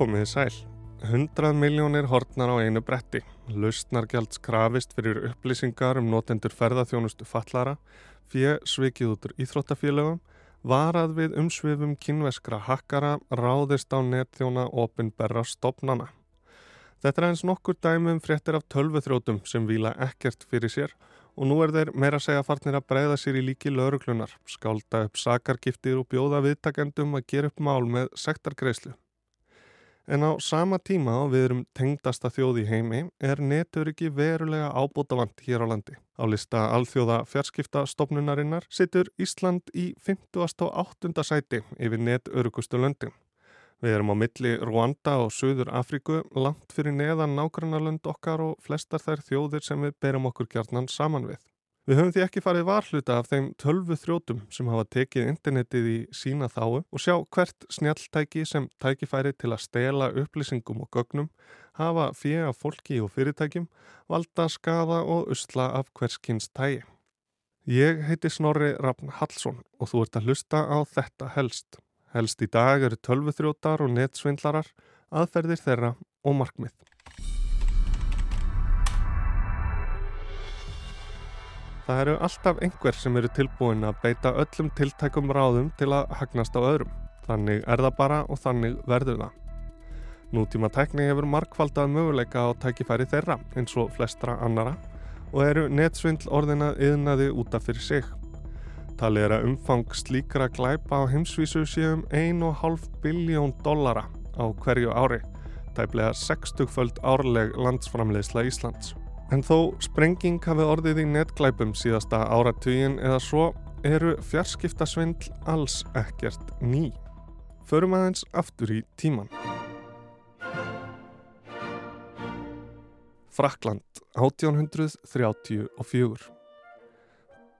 Komiði sæl. 100 miljónir hortnar á einu bretti. Lausnargjalds krafist fyrir upplýsingar um notendur ferðarþjónustu fallara, fjö svikið út úr íþróttafélögum, varað við umsvifum kynveskra hakkara, ráðist á netþjóna opinberra stopnana. Þetta er eins nokkur dæmum fréttir af tölvuþrótum sem vila ekkert fyrir sér og nú er þeir meira segja farnir að breyða sér í líki lauruglunar, skálda upp sakargiftir og bjóða viðtakendum að gera upp mál með sektargreislu. En á sama tíma og við erum tengdasta þjóð í heimi er neturiki verulega ábútafant hér á landi. Á lista alþjóða fjarskiptastofnunarinnar situr Ísland í 50. og 8. sæti yfir neturugustu löndin. Við erum á milli Rwanda og Suður Afríku langt fyrir neðan nágrannarlönd okkar og flestar þær þjóðir sem við berum okkur gjarnan saman við. Við höfum því ekki farið varhluta af þeim tölvu þrótum sem hafa tekið internetið í sína þáu og sjá hvert snjalltæki sem tækifæri til að stela upplýsingum og gögnum, hafa fyrir fólki og fyrirtækjum, valda skada og usla af hverskins tægi. Ég heiti Snorri Rafn Hallsson og þú ert að hlusta á þetta helst. Helst í dag eru tölvuþrótar og netsvindlarar, aðferðir þeirra og markmið. Það eru alltaf einhver sem eru tilbúin að beita öllum tiltækum ráðum til að hagnast á öðrum. Þannig er það bara og þannig verður það. Nútíma tækni hefur markvaldað möguleika á tækifæri þeirra eins og flestra annara og eru netsvindl orðina yðnaði útaf fyrir sig. Talið er að umfang slíkra glæpa á heimsvísu séum 1,5 biljón dollara á hverju ári, tæplega 60-föld árleg landsframleysla Íslands. En þó sprenging hafi orðið í netglæpum síðasta áratugin eða svo eru fjarskiptasvindl alls ekkert ný. Förum aðeins aftur í tíman. Frakland 1834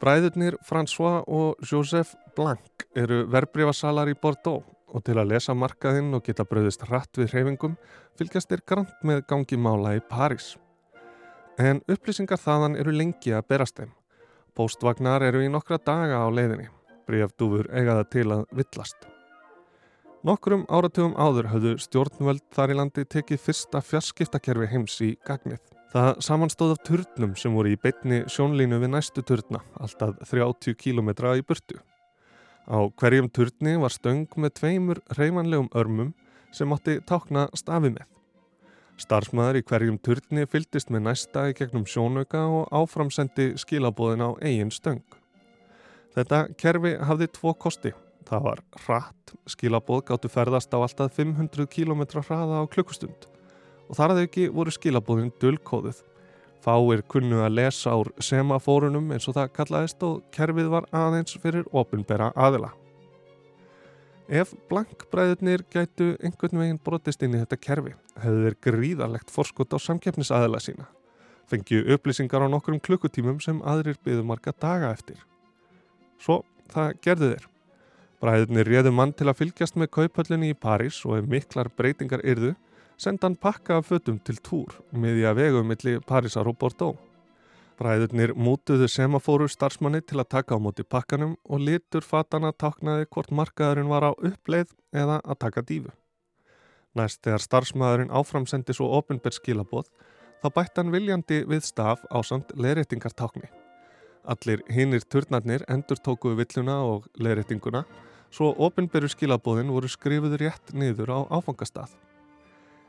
Bræðurnir François og Joseph Blanc eru verbreyfasalar í Bordeaux og til að lesa markaðinn og geta bröðist hratt við hreyfingum fylgjast þeir grant með gangi mála í París. En upplýsingar þaðan eru lengi að berast þeim. Póstvagnar eru í nokkra daga á leiðinni. Bríafdúfur eiga það til að villast. Nokkrum áratugum áður höfðu stjórnvöld þar í landi tekið fyrsta fjarskiptakerfi heims í gagnið. Það samanstóð af turnum sem voru í beitni sjónlínu við næstu turna, alltaf 30 km í burtu. Á hverjum turni var stöng með tveimur reymanlegum örmum sem átti tákna stafi með. Starfsmæður í hverjum turni fyldist með næsta í gegnum sjónauka og áframsendi skilabóðin á eigin stöng. Þetta kerfi hafði tvo kosti. Það var hratt, skilabóð gáttu ferðast á alltaf 500 km hraða á klukkustund og þar að ekki voru skilabóðin dölkóðuð. Fáir kunnu að lesa úr semafórunum eins og það kallaðist og kerfið var aðeins fyrir ofinbera aðila. Ef blankbræðurnir gætu einhvern veginn brotist inn í þetta kerfi, hefðu þeir gríðarlegt forskot á samkeppnisaðila sína. Fengju upplýsingar á nokkrum klukkutímum sem aðrir byðumarka daga eftir. Svo það gerðu þeir. Bræðurnir réðu mann til að fylgjast með kaupallinni í París og ef miklar breytingar yrðu, senda hann pakka af fötum til túr miði að vegu millir Parísar og Bordeaux. Bræðurnir mútuðu semafóru starfsmanni til að taka á móti pakkanum og litur fatana taknaði hvort markaðurinn var á uppleið eða að taka dífu. Næst þegar starfsmæðurinn áframsendi svo ofinberð skilabóð þá bætt hann viljandi við staf á samt leirreitingartákni. Allir hinnir turnarnir endur tókuðu villuna og leirreitinguna svo ofinberðu skilabóðin voru skrifuð rétt niður á áfangastað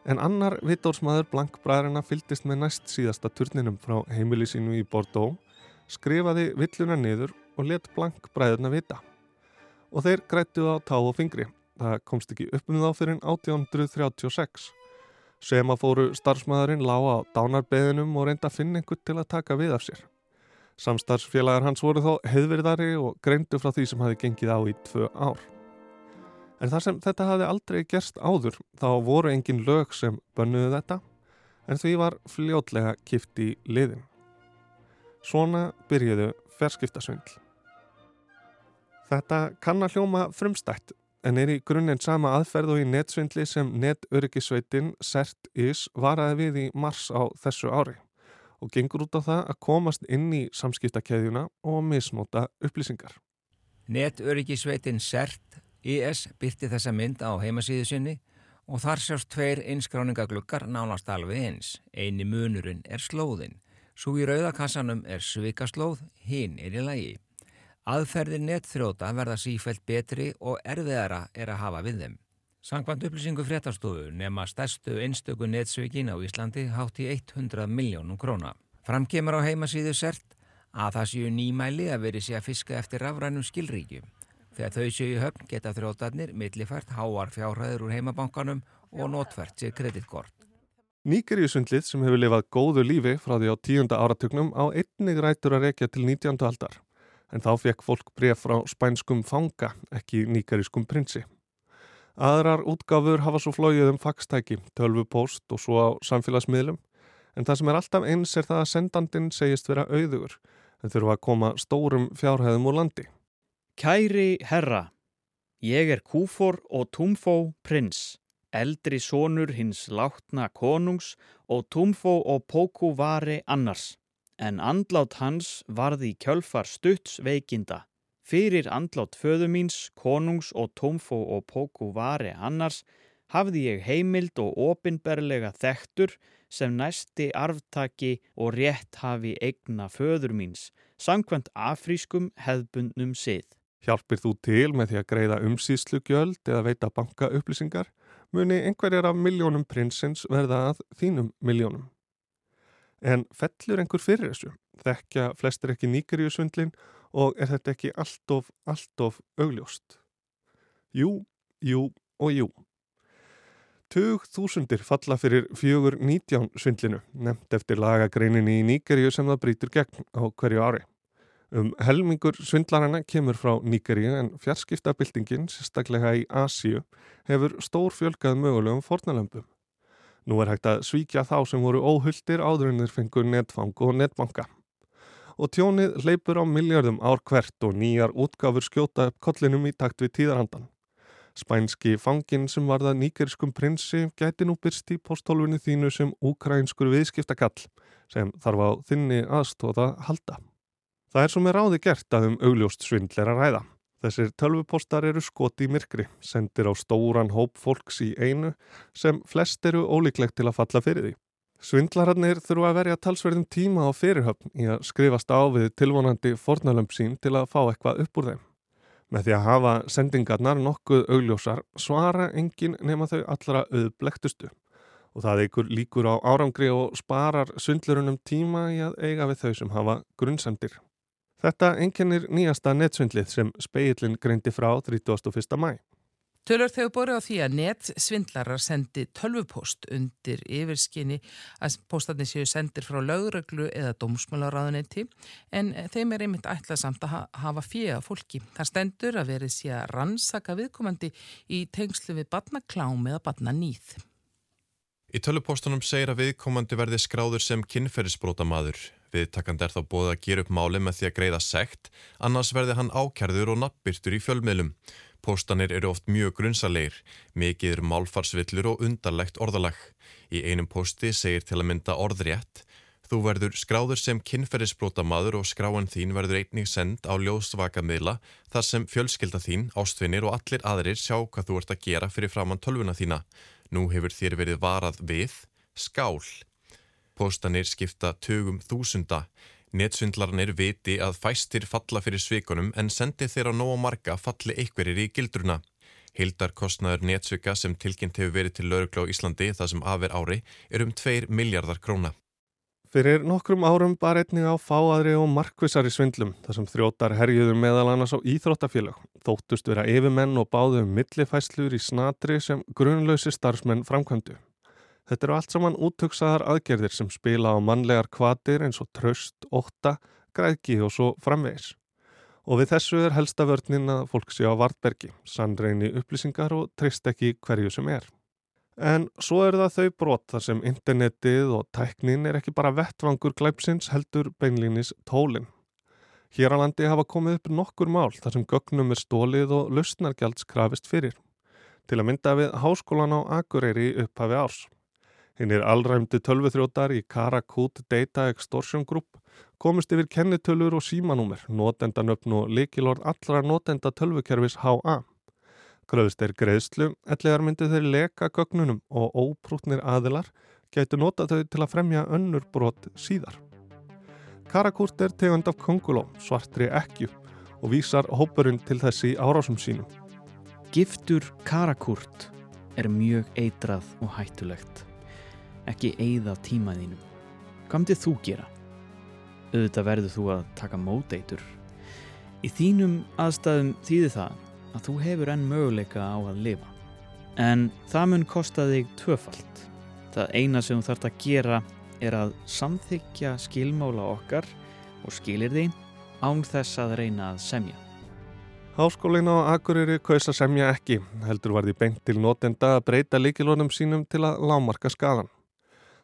en annar vittórsmaður blankbræðurina fyldist með næst síðasta turninum frá heimili sínu í Bordeaux, skrifaði villuna niður og let blankbræðurna vita. Og þeir grættuð á tá og fingri. Það komst ekki upp um þá fyrir 1836. Sema fóru starfsmæðurinn lága á dánarbeðinum og reynda að finna einhvern til að taka við af sér. Samstarfsfélagar hans voru þó heiðverðari og greindu frá því sem hafi gengið á í tvö ár. En þar sem þetta hafði aldrei gerst áður þá voru engin lög sem bönnuðu þetta en því var fljótlega kipt í liðin. Svona byrjuðu ferskiptasvindl. Þetta kann að hljóma frumstætt en er í grunninn sama aðferð og í netsvindli sem netöryggisveitin CERT-IS varaði við í mars á þessu ári og gengur út á það að komast inn í samskiptakeðjuna og misnóta upplýsingar. Netöryggisveitin CERT IS byrti þessa mynd á heimasíðu sinni og þar sjást tveir einskráningagluggar nánast alveg eins. Einu munurinn er slóðin. Svo í rauðakassanum er svikaslóð, hinn er í lagi. Aðferðir netþróta verða sífælt betri og erfiðara er að hafa við þeim. Sankvæmt upplýsingu fréttastofu nema stærstu einstöku netsvikin á Íslandi hátt í 100 miljónum króna. Framkemur á heimasíðu sert að það séu nýmæli að veri sé að fiska eftir rafrænum skilríkju. Þegar þau séu í höfn geta þrótarnir millifært háar fjárhæður úr heimabankanum og notfært sér kreditkort. Nýgerjusundlið sem hefur lifað góðu lífi frá því á tíunda áratugnum á einnig rætur að rekja til 19. aldar en þá fekk fólk bref frá spænskum fanga, ekki nýgeriskum prinsi. Aðrar útgáfur hafa svo flóið um fagstæki, tölvupóst og svo á samfélagsmiðlum en það sem er alltaf eins er það að sendandin segist vera auðugur en þurfa að koma stórum fjárhæðum úr landi. Kæri herra, ég er Kúfor og Túmfó prins eldri sonur hins látna konungs og Tumfo og Póku vari annars, en andlát hans varði kjölfar stutts veikinda. Fyrir andlát föðu míns, konungs og Tumfo og Póku vari annars, hafði ég heimild og opinberlega þektur sem næsti arftaki og rétt hafi eigna föður míns, sangkvæmt afrískum hefðbundnum sið. Hjálpir þú til með því að greiða umsýslu gjöld eða veita banka upplýsingar? muni einhverjar af miljónum prinsins verða að þínum miljónum. En fellur einhver fyrir þessu? Þekkja flestir ekki nýgriðusvindlin og er þetta ekki allt of, allt of augljóst? Jú, jú og jú. Tug þúsundir falla fyrir fjögur nítján svindlinu, nefnt eftir lagagreininni í Nýgerju sem það brítur gegn á hverju ári. Um helmingur svindlarana kemur frá Nýgeríu en fjarskiptabildingin, sérstaklega í Asíu, hefur stór fjölkað mögulegum fornalömpum. Nú er hægt að svíkja þá sem voru óhulltir áðurinnir fengur netfang og netbanka. Og tjónið leipur á miljardum ár hvert og nýjar útgafur skjóta upp kollinum í takt við tíðarhandan. Spænski fangin sem varða nýgeriskum prinsi gæti nú byrst í postólfunni þínu sem ukrainskur viðskiptakall sem þarf á þinni aðstóða halda. Það er svo með ráði gert að um augljóst svindl er að ræða. Þessir tölvupostar eru skoti í myrkri, sendir á stóran hóp fólks í einu sem flest eru ólíklegt til að falla fyrir því. Svindlararnir þurfa að verja talsverðum tíma á fyrirhöfn í að skrifast á við tilvonandi fornalömp sín til að fá eitthvað upp úr þeim. Með því að hafa sendingarnar nokkuð augljósar svara engin nema þau allra auðblektustu og það eigur líkur á árangri og sparar svindlurunum tíma í að eiga við þau sem hafa grunnsendir. Þetta enginnir nýjasta netsvindlið sem speillin greindi frá 31. mæ. Tölur þau bórið á því að nettsvindlarar sendi tölvupost undir yfirskinni að postarnir séu sendir frá lögreglu eða dómsmálaráðunetti en þeim er einmitt ætlað samt að hafa fíða fólki. Það stendur að verið sé að rannsaka viðkomandi í tengslu við batnaklám eða batnanýð. Í tölvupostunum segir að viðkomandi verði skráður sem kynferðisbrótamaður Viðtakand er þá bóðið að gera upp máli með því að greiða sekt, annars verði hann ákjærður og nabbirtur í fjölmiðlum. Póstanir eru oft mjög grunnsalegir, mikið eru málfarsvillur og undarlegt orðalag. Í einum pósti segir til að mynda orðrétt, þú verður skráður sem kynferðisbrótamaður og skráin þín verður einnig send á ljósvakamiðla þar sem fjölskylda þín, ástfinnir og allir aðrir sjá hvað þú ert að gera fyrir framann tölvuna þína. Nú hefur þér verið varað við skál. Póstanir skipta tögum þúsunda. Netsvindlarnir viti að fæstir falla fyrir svikunum en sendi þeirra nóg marga falli einhverjir í gildruna. Hildarkostnaður netsvika sem tilkynnt hefur verið til laurugla á Íslandi það sem afer ári er um 2 miljardar króna. Fyrir nokkrum árum bar einnig á fáaðri og markvisari svindlum þar sem þrótar herjuðu meðal annars á íþróttafélag. Þóttust vera yfirmenn og báðu um millifæslur í snatri sem grunlausi starfsmenn framkvæmdu. Þetta eru allt saman útöksaðar aðgerðir sem spila á mannlegar kvatir eins og tröst, óta, græðki og svo framvegis. Og við þessu er helsta vörninn að fólk sé á vartbergi, sannreini upplýsingar og treyst ekki hverju sem er. En svo eru það þau brot þar sem internetið og tæknin er ekki bara vettvangur glæpsins heldur beinlýnis tólinn. Hér á landi hafa komið upp nokkur mál þar sem gögnum er stólið og lausnargjalds krafist fyrir. Til að mynda við háskólan á Akureyri upphafi árs. Hinn er allræmdi tölvuþrótar í Karakút Data Extortion Group komist yfir kennitölur og símanúmer, notendanöfn og likilord allra notenda tölvukerfis HA. Gröðust er greiðslu, ellegar myndi þeir leka gögnunum og óprútnir aðilar gætu nota þau til að fremja önnur brot síðar. Karakurt er tegund af konguló, svartri ekkju og vísar hópurinn til þessi árásum sínum. Giftur karakurt er mjög eitrað og hættulegt. Ekki eigða tímaðínum. Hvað myndið þú gera? Auðvitað verður þú að taka móteitur. Í þínum aðstæðum þýðir það að þú hefur enn möguleika á að lifa. En það mun kosta þig tvöfalt. Það eina sem þú þarfst að gera er að samþykja skilmála okkar og skilir því án þess að reyna að semja. Háskólin á Akureyri kaus að semja ekki, heldur var því bengt til notenda að breyta líkilónum sínum til að lámarka skadan.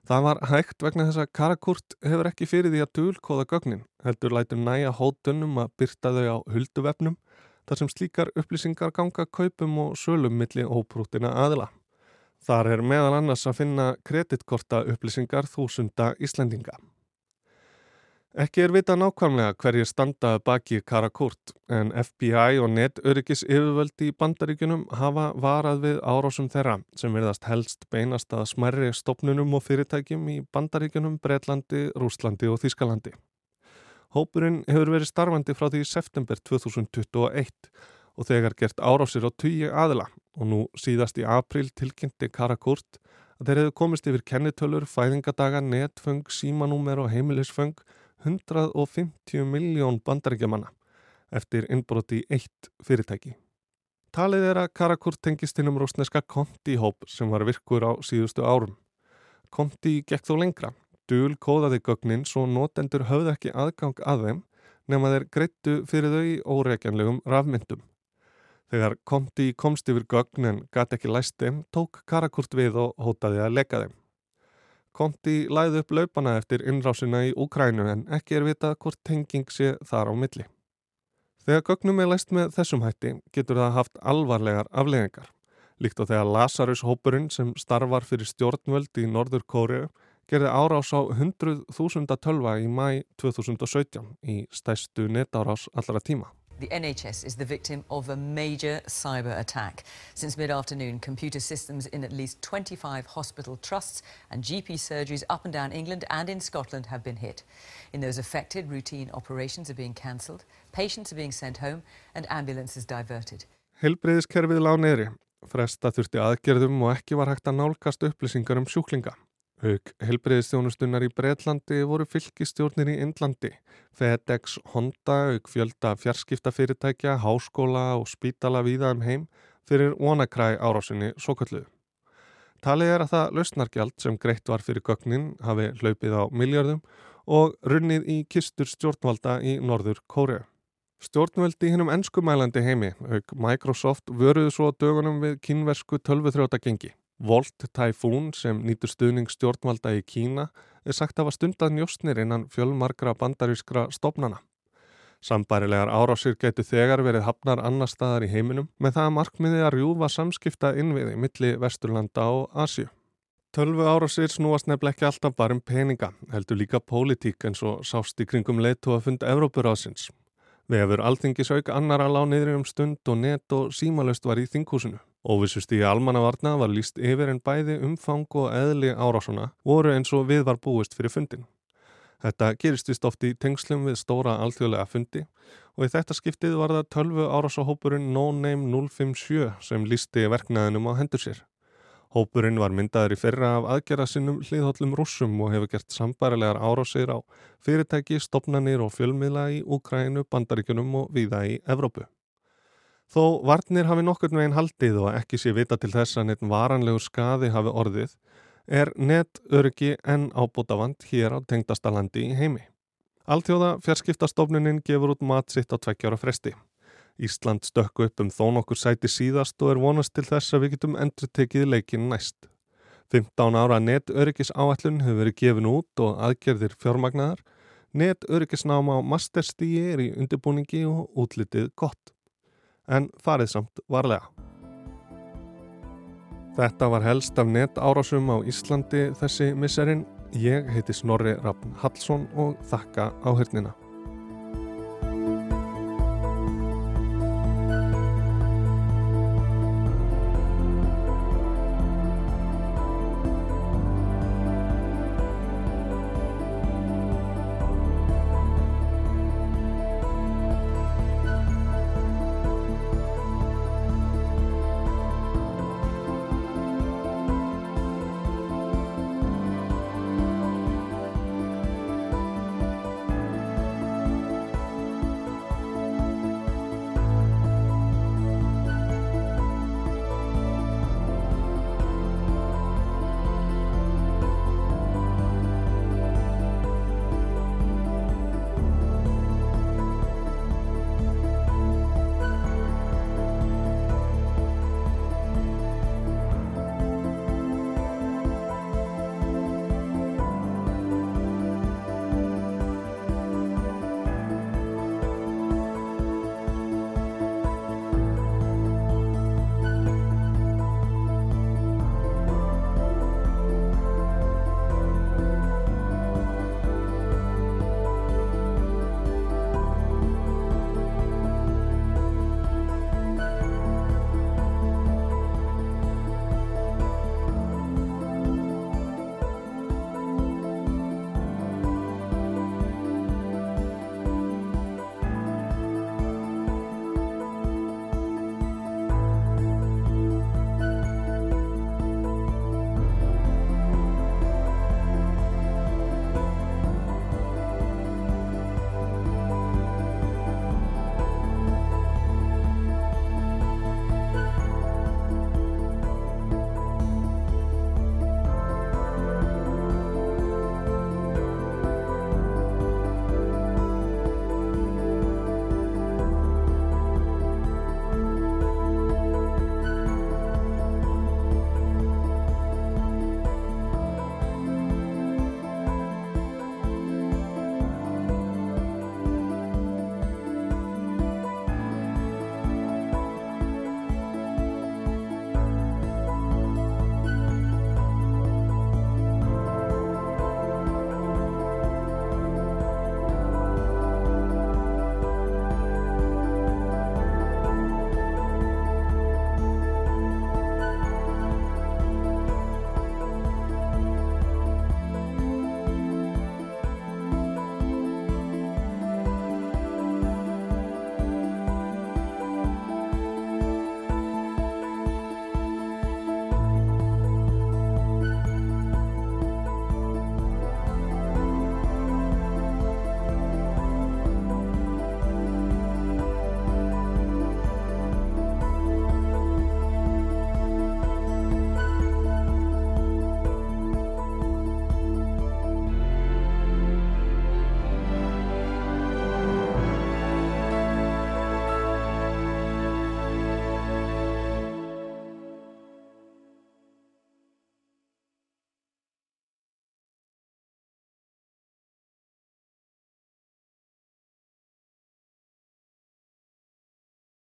Það var hægt vegna þess að Karakurt hefur ekki fyrir því að dúlkóða gögnin, heldur lætur næja hótunum að byrta þau á hulduvefnum þar sem slíkar upplýsingar ganga kaupum og sölum milli óprútina aðila. Þar er meðal annars að finna kreditkorta upplýsingar þúsunda Íslendinga. Ekki er vita nákvæmlega hverjir standaði baki Karakurt en FBI og netörygis yfirvöldi í bandaríkunum hafa varað við árásum þeirra sem verðast helst beinast að smerri stopnunum og fyrirtækjum í bandaríkunum, Breitlandi, Rúslandi og Þískalandi. Hópurinn hefur verið starfandi frá því september 2021 og þegar gert árásir á tugi aðila og nú síðast í april tilkynnti Karakurt að þeir hefðu komist yfir kennitölur, fæðingadaga, netföng, símanúmer og heimilisföng 150 miljón bandaríkjamanna eftir innbroti í eitt fyrirtæki. Talið er að Karakurt tengist hinn um rúsneska Konti-hóp sem var virkur á síðustu árum. Konti gekk þó lengra. Dúl kóðaði gögnin svo notendur höfð ekki aðgang að þeim nema þeir greittu fyrir þau í óreikjanlegum rafmyndum. Þegar Konti komst yfir gögn en gæti ekki læst þeim, tók Karakurt við og hótaði að leka þeim. Konti læði upp laupana eftir innrásina í Úkrænu en ekki er vitað hvort tenging sé þar á milli. Þegar gögnum er læst með þessum hætti getur það haft alvarlegar afleggingar. Líkt á þegar Lazarus hópurinn sem starfar fyrir stjórnvöld í Norður Kóriu gerði árás á 100.000 tölva í mæ 2017 í stæstu netárás allra tíma. The NHS is the victim of a major cyber attack. Since mid afternoon, computer systems in at least 25 hospital trusts and GP surgeries up and down England and in Scotland have been hit. In those affected, routine operations are being cancelled, patients are being sent home, and ambulances diverted. Helbreyðiskerfið lág neyri. Fresta þurfti aðgerðum og ekki var hægt að nálgast upplýsingar um sjúklinga. Haug helbreyðistjónustunnar í Breitlandi voru fylgistjórnir í Indlandi. FedEx, Honda, haug fjölda fjarskiptafyrirtækja, háskóla og spítala víða um heim fyrir vonakræ árásinni svo kalluðu. Talið er að það lausnargjald sem greitt var fyrir gögnin hafi hlaupið á miljardum og runnið í kistur stjórnvalda í Norður Kóriu. Stjórnvaldi hinnum ennskumælandi heimi, haug Microsoft, vöruðu svo dögunum við kynversku tölvuþrjótagengi. Volt Typhoon sem nýtur stuðning stjórnvalda í Kína er sagt að hafa stundað njóstnir innan fjölmarkra bandarískra stopnana. Sambærilegar árásir getur þegar verið hafnar annar staðar í heiminum með það að markmiði að rjúfa samskipta innviði milli Vesturlanda og Asju. Tölvu árásir snúast nefnileg ekki alltaf bara um peninga, heldur líka pólitík eins og sást í kringum leitu að fund Evrópuráðsins. Við hefur alþingisauk annara lániðri um stund og net og símalöst var í þinghúsinu. Óvissust í almannavarna var líst yfir en bæði umfang og eðli árásuna voru eins og við var búist fyrir fundin. Þetta gerist vist oft í tengslum við stóra alþjóðlega fundi og í þetta skiptið var það 12 árásahópurinn No Name 057 sem lísti verknæðinum á hendur sér. Hópurinn var myndaður í fyrra af aðgerða sinnum hliðhóllum rússum og hefur gert sambarilegar árásir á fyrirtæki, stopnanir og fjölmiðla í Úkrænu, Bandaríkunum og viða í Evrópu. Þó varnir hafi nokkur með einn haldið og ekki sé vita til þess að neitt varanlegur skadi hafi orðið, er netöryggi en ábútafand hér á tengdastalandi í heimi. Alþjóða fjarskiptastofnunin gefur út mat sitt á tvekkjára fresti. Ísland stökku upp um þó nokkur sæti síðast og er vonast til þess að við getum endur tekið leikin næst. 15 ára netörygis áallun hefur verið gefin út og aðgerðir fjármagnar. Netöryggisnáma á masterstíi er í undirbúningi og útlitið gott. En farið samt varlega. Þetta var helst af netárásum á Íslandi þessi misserinn. Ég heiti Snorri Rappn Hallsson og þakka áhörnina.